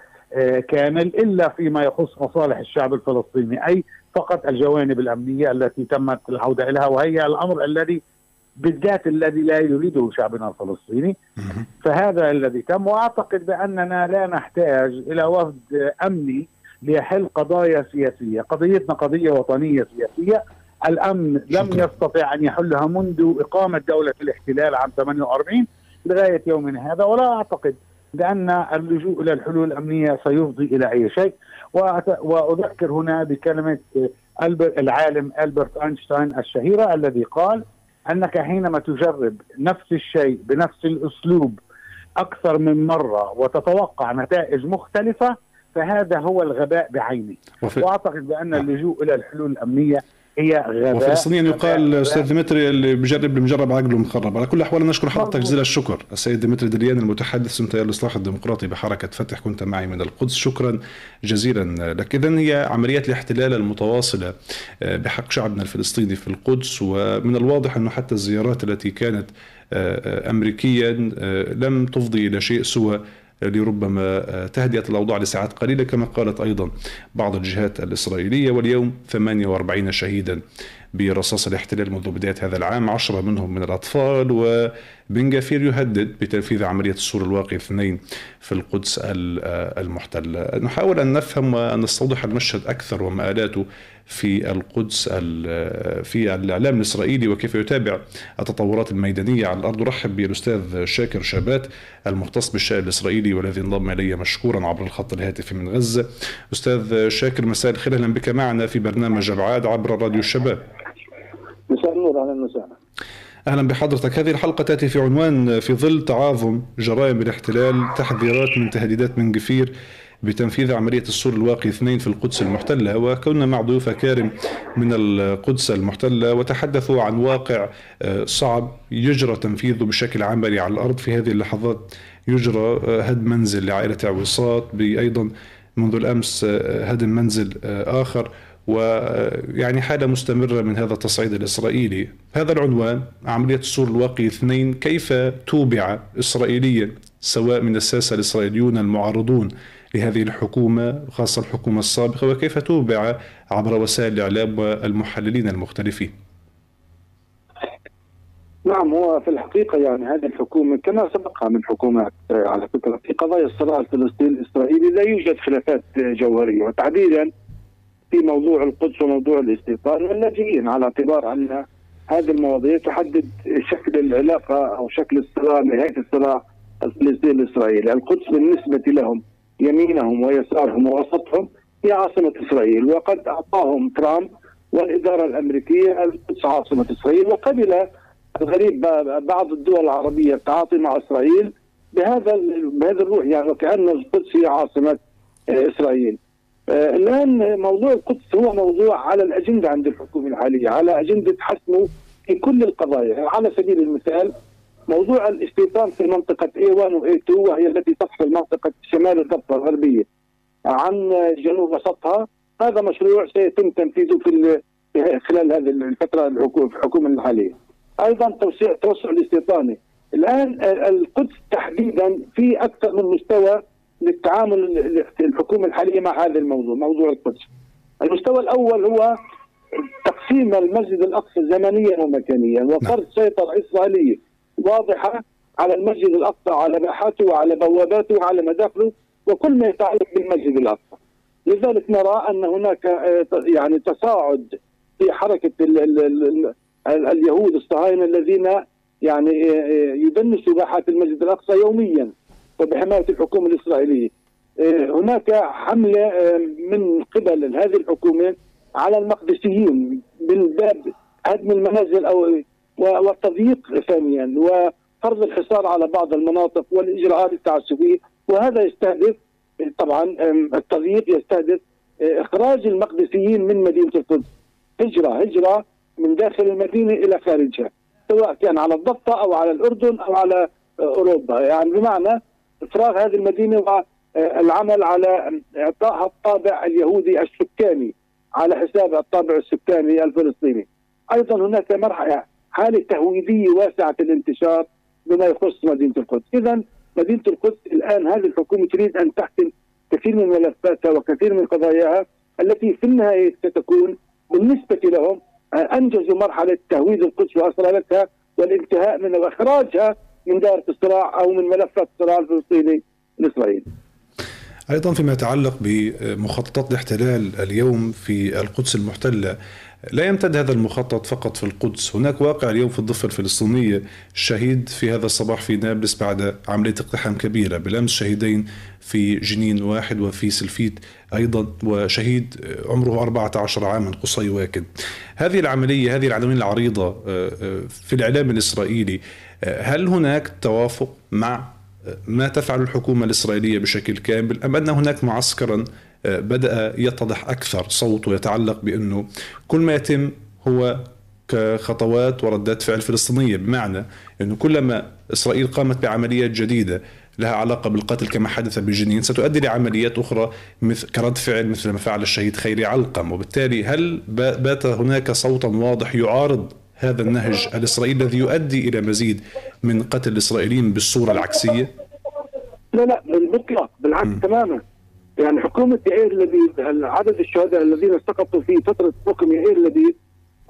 [SPEAKER 4] كامل إلا فيما يخص مصالح الشعب الفلسطيني أي فقط الجوانب الأمنية التي تمت العودة إليها وهي الأمر الذي بالذات الذي لا يريده شعبنا الفلسطيني. فهذا الذي تم وأعتقد بأننا لا نحتاج إلى وفد أمني ليحل قضايا سياسية، قضيتنا قضية وطنية سياسية، الأمن لم يستطع أن يحلها منذ إقامة دولة الاحتلال عام 48 لغاية يومنا هذا ولا أعتقد بأن اللجوء إلى الحلول الأمنية سيفضي إلى أي شيء. وأذكر هنا بكلمة العالم ألبرت أينشتاين الشهيرة الذي قال أنك حينما تجرب نفس الشيء بنفس الأسلوب أكثر من مرة وتتوقع نتائج مختلفة فهذا هو الغباء بعينه وفي... وأعتقد بأن اللجوء إلى الحلول الأمنية هي غباء
[SPEAKER 2] وفلسطينيا يقال أستاذ ديمتري اللي بجرب مجرب عقله مخرب. على كل الاحوال نشكر حضرتك جزيل الشكر. السيد ديمتري دلياني المتحدث من تيار الإصلاح الديمقراطي بحركة فتح كنت معي من القدس. شكرا جزيلا لك. اذا هي عمليات الاحتلال المتواصلة بحق شعبنا الفلسطيني في القدس. ومن الواضح أنه حتى الزيارات التي كانت امريكيا لم تفضي إلى شيء سوى لربما تهدئة الأوضاع لساعات قليلة كما قالت أيضا بعض الجهات الإسرائيلية. واليوم 48 شهيدا برصاص الاحتلال منذ بداية هذا العام عشرة منهم من الأطفال. وبن جافير يهدد بتنفيذ عملية السور الواقي اثنين في القدس المحتلة. نحاول أن نفهم وأن نستوضح المشهد أكثر ومآلاته في القدس في الإعلام الإسرائيلي وكيف يتابع التطورات الميدانية على الأرض. أرحب بالأستاذ شاكر شابات المختص بالشأن الإسرائيلي والذي انضم إلي مشكورا عبر الخط الهاتفي من غزة. أستاذ شاكر مساء الخير. أهلا بك معنا في برنامج أبعاد عبر راديو الشباب.
[SPEAKER 5] مساء النور. أهلا وسهلا.
[SPEAKER 2] أهلا بحضرتك. هذه الحلقة تأتي في عنوان في ظل تعاظم جرائم الاحتلال تحذيرات من تهديدات من جفير بتنفيذ عملية السور الواقي اثنين في القدس المحتلة وكنا مع ضيوف كارم من القدس المحتلة وتحدثوا عن واقع صعب يجرى تنفيذه بشكل عملي على الأرض. في هذه اللحظات يجرى هدم منزل لعائلة عويصات بأيضا منذ الأمس هدم منزل آخر. ويعني حالة مستمرة من هذا التصعيد الإسرائيلي. هذا العنوان عملية السور الواقي اثنين كيف توبع إسرائيليا سواء من الساسة الإسرائيليون المعارضون. لهذه الحكومة خاصة الحكومة السابقة وكيف توبع عبر وسائل الإعلام والمحللين المختلفين؟
[SPEAKER 5] نعم هو في الحقيقة يعني هذه الحكومة كما سبقها من حكومات على فكرة في قضايا الصراع الفلسطيني الإسرائيلي لا يوجد خلافات جوهرية وتحديدا في موضوع القدس وموضوع الاستيطان واللاجئين على اعتبار أن هذه المواضيع تحدد شكل العلاقة أو شكل الصراع نهاية الصراع الفلسطيني الإسرائيلي، القدس بالنسبة لهم. يمينهم ويسارهم ووسطهم هي عاصمة إسرائيل وقد أعطاهم ترامب والإدارة الأمريكية القدس عاصمة إسرائيل وقبل الغريب بعض الدول العربية التعاطي مع إسرائيل بهذا بهذا الروح يعني وكان القدس هي عاصمة إسرائيل. آه الآن موضوع القدس هو موضوع على الأجندة عند الحكومة الحالية، على أجندة حسمه في كل القضايا، على سبيل المثال موضوع الاستيطان في منطقة A1 و A2 وهي التي تفصل منطقه شمال الضفة الغربية عن جنوب وسطها، هذا مشروع سيتم تنفيذه في خلال هذه الفترة الحكومة الحالية. أيضا توسيع التوسع الاستيطاني، الآن القدس تحديدا في أكثر من مستوى للتعامل الحكومة الحالية مع هذا الموضوع موضوع القدس. المستوى الأول هو تقسيم المسجد الأقصى زمنيا ومكانيا وفرض سيطرة إسرائيلية واضحة على المسجد الأقصى على باحاته وعلى بواباته وعلى مداخله وكل ما يتعلق بالمسجد الأقصى. لذلك نرى أن هناك يعني تصاعد في حركة ال ال ال اليهود الصهاينة الذين يعني يدنسوا باحات المسجد الأقصى يوميا وبحماية الحكومة الإسرائيلية. هناك حملة من قبل هذه الحكومة على المقدسيين من باب هدم المنازل أو والتضييق ثانيا وفرض الحصار على بعض المناطق والإجراءات التعسفيه وهذا يستهدف طبعا التضييق يستهدف إخراج المقدسيين من مدينة القدس هجرة هجرة من داخل المدينة إلى خارجها سواء كان على الضفة أو على الأردن أو على أوروبا يعني بمعنى إفراغ هذه المدينة العمل على اعطائها الطابع اليهودي السكاني على حساب الطابع السكاني الفلسطيني. أيضا هناك مرحلة حالة تهويديه واسعة الانتشار بما يخص مدينة القدس، اذا مدينة القدس الآن هذه الحكومة تريد أن تحسم كثير من ملفاتها وكثير من قضاياها التي في النهاية ستكون بالنسبة لهم انجزوا مرحلة تهويد القدس واصلالتها والانتهاء من وإخراجها من دائرة الصراع أو من ملفات الصراع الفلسطيني الاسرائيلي.
[SPEAKER 2] أيضا فيما يتعلق بمخططات الاحتلال اليوم في القدس المحتلة لا يمتد هذا المخطط فقط في القدس. هناك واقع اليوم في الضفة الفلسطينية شهيد في هذا الصباح في نابلس بعد عملية اقتحام كبيرة. بالأمس شهيدين في جنين واحد وفي سلفيت أيضا وشهيد عمره 14 عاما قصي واكد. هذه العملية هذه العناوين العريضة آه، آه، في الإعلام الإسرائيلي آه، هل هناك توافق مع ما تفعل الحكومة الإسرائيلية بشكل كامل أم أن هناك معسكرا بدأ يتضح أكثر صوته يتعلق بأنه كل ما يتم هو كخطوات وردات فعل فلسطينية بمعنى أنه كلما إسرائيل قامت بعمليات جديدة لها علاقة بالقتل كما حدث بجنين ستؤدي لعمليات أخرى مثل كرد فعل مثل ما فعل الشهيد خيري علقم. وبالتالي هل بات هناك صوتا واضح يعارض هذا النهج الإسرائيلي الذي يؤدي إلى مزيد من قتل الإسرائيليين بالصورة العكسية؟
[SPEAKER 5] لا لا بالمطلق بالعكس تماما. يعني حكومة يائير لبيد عدد الشهداء الذين سقطوا في فترة حكم يائير لبيد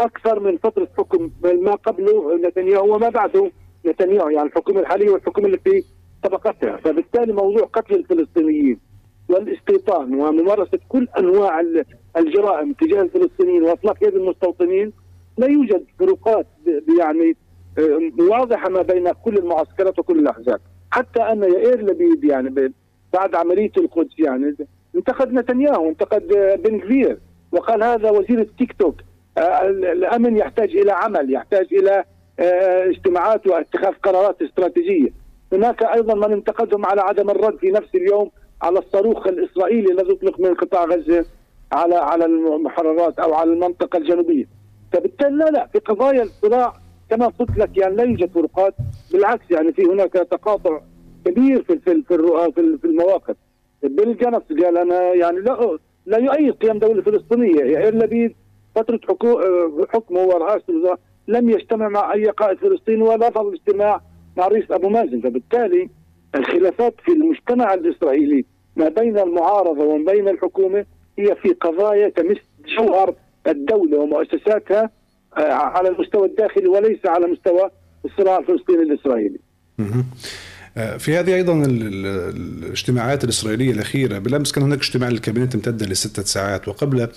[SPEAKER 5] أكثر من فترة حكم ما قبله نتنياهو وما بعده نتنياهو يعني الحكومة الحالية والحكومة التي سبقتها. فبالتالي موضوع قتل الفلسطينيين والاستيطان وممارسة كل أنواع الجرائم تجاه الفلسطينيين وإطلاق يد المستوطنين لا يوجد فروقات يعني آه، واضحة ما بين كل المعسكرات وكل الأحزاب. حتى أن يائير لبيد يعني بعد عملية القدس يعني. انتقد نتنياهو انتقد بن كفير وقال هذا وزير التيك توك. آه، الأمن يحتاج إلى عمل يحتاج إلى آه، اجتماعات واتخاذ قرارات استراتيجية. هناك أيضا من انتقدهم على عدم الرد في نفس اليوم على الصاروخ الإسرائيلي الذي اطلق من قطاع غزة على على المحررات أو على المنطقة الجنوبية. فبالتالي لا لا في قضايا الصراع كما قلت لك يعني لا يوجد فروقات بالعكس يعني في هناك تقاطع كبير في في في, في المواقف. بيل جانس قال أنا يعني لا لا يؤيد قيام دولة فلسطينيه يائير لبيد فترة حكمه ورئاسه لم يجتمع مع أي قائد فلسطيني ولا رفض الاجتماع مع الرئيس أبو مازن. فبالتالي الخلافات في المجتمع الإسرائيلي ما بين المعارضة وما بين الحكومة هي في قضايا تمس جوهر الدولة ومؤسساتها آه، على المستوى الداخلي وليس على مستوى الصراع الفلسطيني الإسرائيلي.
[SPEAKER 2] آه، في هذه أيضا الاجتماعات الإسرائيلية الأخيرة بالأمس كان هناك اجتماع للكابينت امتد لستة ساعات وقبل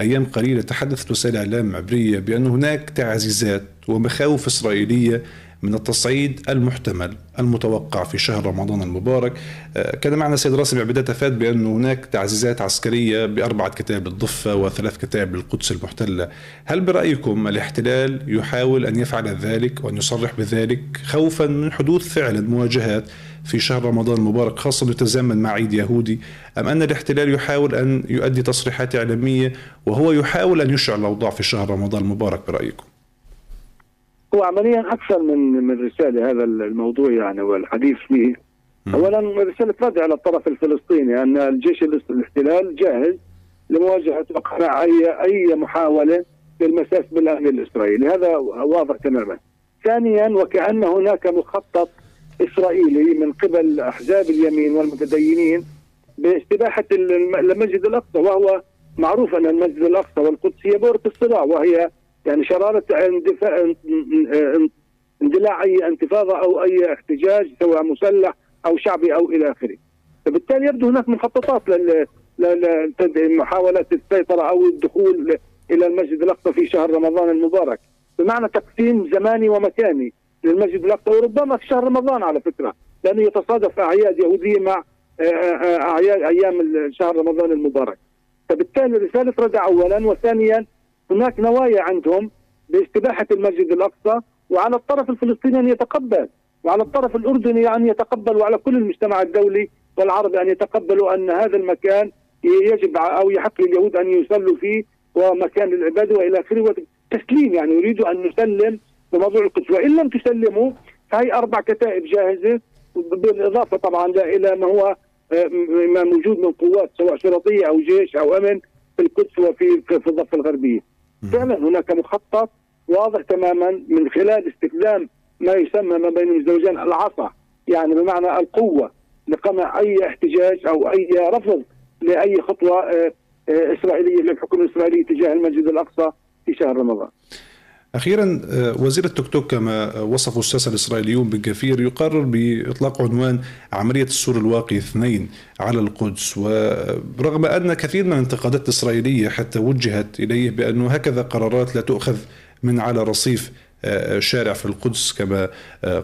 [SPEAKER 2] أيام قليلة تحدثت وسائل إعلام عبرية بأن هناك تعزيزات ومخاوف إسرائيلية من التصعيد المحتمل المتوقع في شهر رمضان المبارك. آه، كان معنا سيد راسم عبيدات افاد بأن هناك تعزيزات عسكرية بأربعة كتاب للضفه وثلاث كتاب للقدس المحتلة. هل برأيكم الاحتلال يحاول أن يفعل ذلك وأن يصرح بذلك خوفا من حدوث فعلا مواجهات في شهر رمضان المبارك خاصة يتزامن مع عيد يهودي أم أن الاحتلال يحاول أن يؤدي تصريحات إعلامية وهو يحاول أن يشعل الأوضاع في شهر رمضان المبارك برأيكم؟
[SPEAKER 5] هو عمليا أكثر من من رسالة هذا الموضوع يعني والحديث فيه. اولا رسالة رد على الطرف الفلسطيني أن الجيش الاحتلال جاهز لمواجهة وقمع اي أي محاولة للمساس بالأمن الإسرائيلي. هذا واضح تماما. ثانيا وكأن هناك مخطط إسرائيلي من قبل أحزاب اليمين والمتدينين باستباحة المسجد الأقصى وهو معروف أن المسجد الأقصى والقدس هي بؤره الصراع وهي يعني شرارة اندلاع أي انتفاضة أو أي احتجاج سواء مسلح أو شعبي أو إلى آخره. فبالتالي يبدو هناك مخططات لمحاولة السيطرة أو الدخول إلى المسجد الأقصى في شهر رمضان المبارك. بمعنى تقسيم زماني ومكاني للمسجد الأقصى. وربما في شهر رمضان على فكرة لأنه يتصادف أعياد يهودية مع آه، آه، أعياد أيام شهر رمضان المبارك. فبالتالي رسالة ردع أولا وثانيا هناك نوايا عندهم باستباحة المسجد الأقصى وعلى الطرف الفلسطيني أن يتقبل وعلى الطرف الأردني أن يتقبل وعلى كل المجتمع الدولي والعربي أن يتقبلوا أن هذا المكان يجب أو يحق لليهود أن يصلوا فيه ومكان العبادة وإلى آخره تسليم يعني يريدوا أن نسلم بموضوع القدس وإن لم تسلموا فهي أربع كتائب جاهزة بالإضافة طبعا إلى ما هو ما موجود من قوات سواء شرطية أو جيش أو أمن في القدس وفي في الضفة الغربية. فعلا هناك مخطط واضح تماما من خلال استخدام ما يسمى ما بين الزوجين العصا يعني بمعنى القوة لقمع أي احتجاج أو أي رفض لأي خطوة آه، آه، إسرائيلية للحكومه الاسرائيليه تجاه المسجد الأقصى في شهر رمضان.
[SPEAKER 2] أخيرا آه، وزير التوك توك كما وصفه الساسة الإسرائيليون بن يقرر بإطلاق عنوان عملية السور الواقي اثنين على القدس. ورغم أن كثير من الانتقادات الإسرائيلية حتى وجهت إليه بأنه هكذا قرارات لا تؤخذ من على رصيف شارع في القدس كما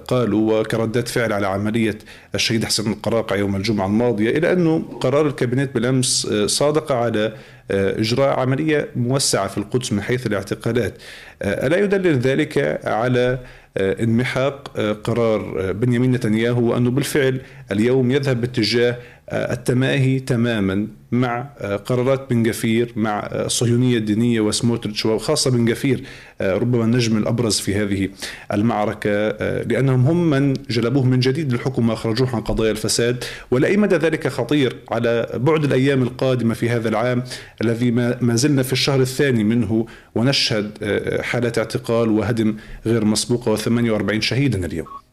[SPEAKER 2] قالوا وكردات فعل على عملية الشهيد حسن القراقع يوم الجمعة الماضية إلى أنه قرار الكابينت بالأمس صادق على إجراء عملية موسعة في القدس من حيث الاعتقالات ألا يدلل ذلك على انمحاق قرار بنيامين نتنياهو وأنه بالفعل اليوم يذهب باتجاه التماهي تماما مع قرارات بن جفير مع الصهيونية الدينية وسموتريتش وخاصة بن جفير ربما النجم الأبرز في هذه المعركة لأنهم هم من جلبوه من جديد للحكم وأخرجوه عن قضايا الفساد. ولا مدى ذلك خطير على بعد الأيام القادمة في هذا العام الذي ما زلنا في الشهر الثاني منه ونشهد حالة اعتقال وهدم غير مسبوقة و48 شهيدا اليوم.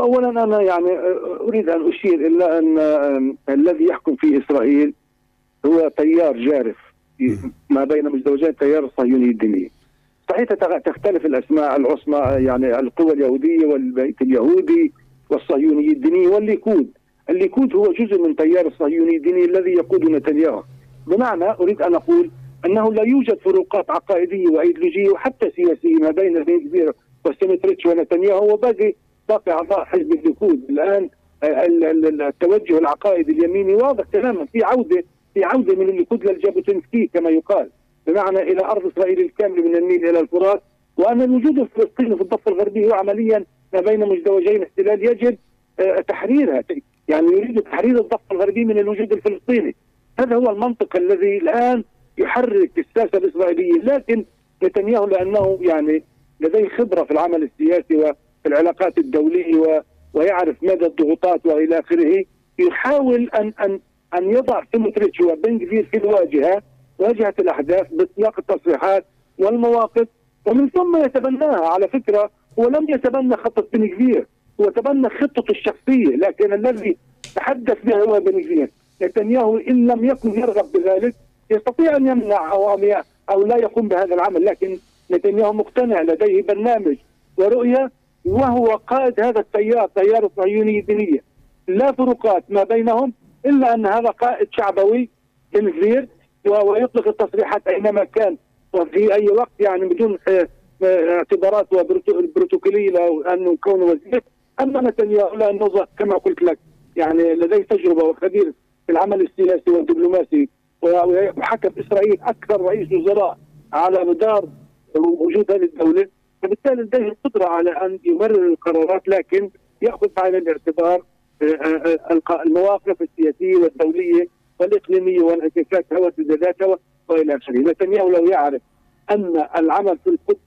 [SPEAKER 5] واولا أنا يعني أريد أن أشير إلى أن الذي يحكم في إسرائيل هو تيار جارف ما بين مزدوجين تيار الصهيوني الديني. صحيح تختلف الأسماء العظمى يعني القوى اليهودية والبيت اليهودي والصهيوني الديني والليكود. الليكود هو جزء من تيار الصهيوني الديني الذي يقود نتنياهو. بمعنى أريد أن أقول أنه لا يوجد فروقات عقائدية وإيديولوجية وحتى سياسية ما بين بن غفير وسموتريتش ونتنياهو وباقي باقي أعضاء حزب الليكود الآن التوجه العقائدي اليميني واضح تماما. في عودة في عودة من الليكود للجابوتنسكي كما يقال. بمعنى إلى أرض إسرائيل الكاملة من النيل إلى الفرات. وأن الوجود الفلسطيني في الضفة الغربية هو عمليا ما بين مزدوجين احتلال يجب آه، تحريرها. يعني يريد تحرير الضفة الغربية من الوجود الفلسطيني. هذا هو المنطق الذي الآن يحرك السياسة الإسرائيلية. لكن نتنياهو لأنه يعني لديه خبرة في العمل السياسي وفي العلاقات الدولية ويعرف مدى الضغوطات وإلى آخره يحاول ان ان أن يضع سموتريتش وبن كفير في الواجهه واجهة الأحداث بسياق التصريحات والمواقف ومن ثم يتبناها. على فكرة هو لم يتبنى خطة بن كفير هو تبنى خطته الشخصية لكن الذي تحدث به هو بن كفير نتنياهو إن لم يكن يرغب بذلك يستطيع أن يمنع أو أو لا يقوم بهذا العمل لكن نتنياهو مقتنع لديه برنامج ورؤية وهو قائد هذا التيار تيار الصهيونيه الدينيه لا فروقات ما بينهم إلا أن هذا قائد شعبوي كبير ويطلق التصريحات أينما كان. وفي أي وقت يعني بدون آه، آه، اعتبارات بروتوكولية لأنه كونه وزير. أما نتنياهو لأنه كما قلت لك. يعني لديه تجربة وخبير في العمل السياسي والدبلوماسي. وحكم إسرائيل أكثر رئيس وزراء على مدار وجود هذه الدولة. فبالتالي لديه القدرة على أن يمرر القرارات لكن يأخذ بعين الاعتبار آه، آه، آه، المواقف السياسية والدولية والإقليمية وانعكاساتها وسداداتها وإلى آخره، نتنياهو لو يعرف أن العمل في القدس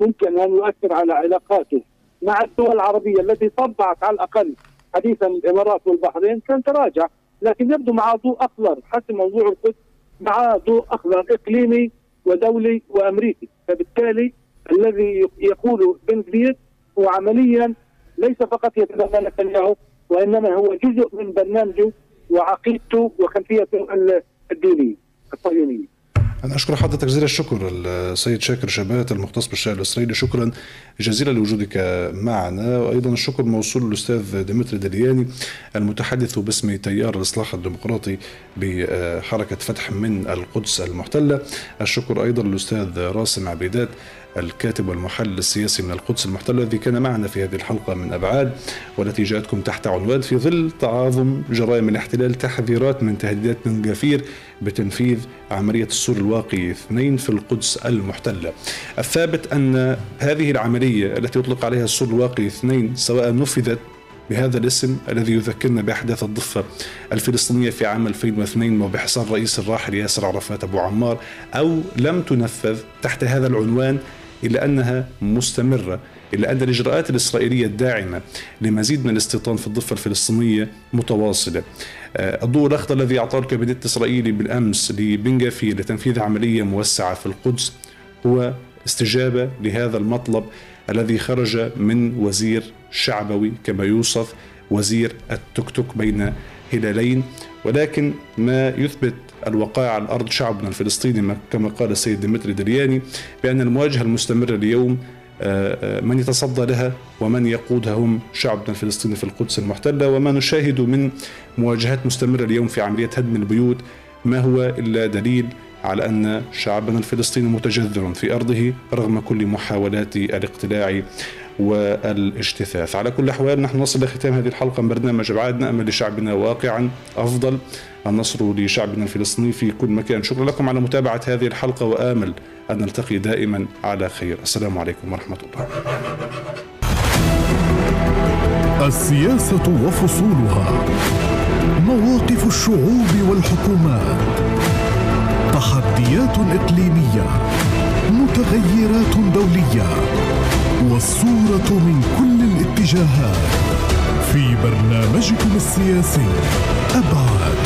[SPEAKER 5] ممكن أن يؤثر على علاقاته مع الدول العربية التي طبعت على الأقل حديثا الإمارات والبحرين كان تراجع لكن يبدو مع ضوء أخضر حتى موضوع القدس مع ضوء أخضر إقليمي ودولي وأمريكي. فبالتالي الذي يقول بن كبير هو عمليا ليس فقط يتبنى نتنياهو وإنما هو جزء من برنامجه وعقيدته وخلفيته الدينيه الصهيونية.
[SPEAKER 2] أنا أشكر حضرتك جزيل الشكر السيد شاكر شبات المختص بالشأن الإسرائيلي. شكرا جزيلا لوجودك معنا. وأيضا الشكر موصول للأستاذ ديمتري دلياني المتحدث باسم تيار الإصلاح الديمقراطي بحركة فتح من القدس المحتلة. الشكر أيضا للأستاذ راسم عبيدات الكاتب والمحلل السياسي من القدس المحتلة الذي كان معنا في هذه الحلقة من أبعاد والتي جاءتكم تحت عنوان في ظل تعاظم جرائم الاحتلال تحذيرات من تهديدات من جفير بتنفيذ عملية السور الواقي اثنين في القدس المحتلة الثابت أن هذه العملية التي يطلق عليها السور الواقي اثنين سواء نفذت بهذا الاسم الذي يذكرنا بأحداث الضفة الفلسطينية في عام 2002 وبحصار رئيس الراحل ياسر عرفات أبو عمار أو لم تنفذ تحت هذا العنوان إلا أنها مستمرة إلا أن الإجراءات الإسرائيلية الداعمة لمزيد من الاستيطان في الضفة الفلسطينية متواصلة. آه، الضوء الأخضر الذي أعطاه الكابينت الإسرائيلي بالأمس لبن غفير لتنفيذ عملية موسعة في القدس هو استجابة لهذا المطلب الذي خرج من وزير شعبوي كما يوصف وزير التيك توك بين هلالين. ولكن ما يثبت الوقائع على الأرض شعبنا الفلسطيني كما قال السيد ديمتري دلياني بأن المواجهة المستمرة اليوم آه، آه، من يتصدى لها ومن يقودها هم شعبنا الفلسطيني في القدس المحتلة. وما نشاهد من مواجهات مستمرة اليوم في عملية هدم البيوت ما هو إلا دليل على أن شعبنا الفلسطيني متجذر في أرضه رغم كل محاولات الاقتلاع والاجتثاث. على كل الأحوال نحن نصل لختام هذه الحلقة من برنامج أبعاد نأمل لشعبنا واقعا أفضل النصر لشعبنا الفلسطيني في كل مكان. شكرا لكم على متابعة هذه الحلقة وآمل أن نلتقي دائما على خير. السلام عليكم ورحمة الله.
[SPEAKER 1] السياسة وفصولها. مواقف الشعوب والحكومات. تحديات إقليمية. متغيرات دولية. والصورة من كل الاتجاهات. في برنامجكم السياسي أبعاد.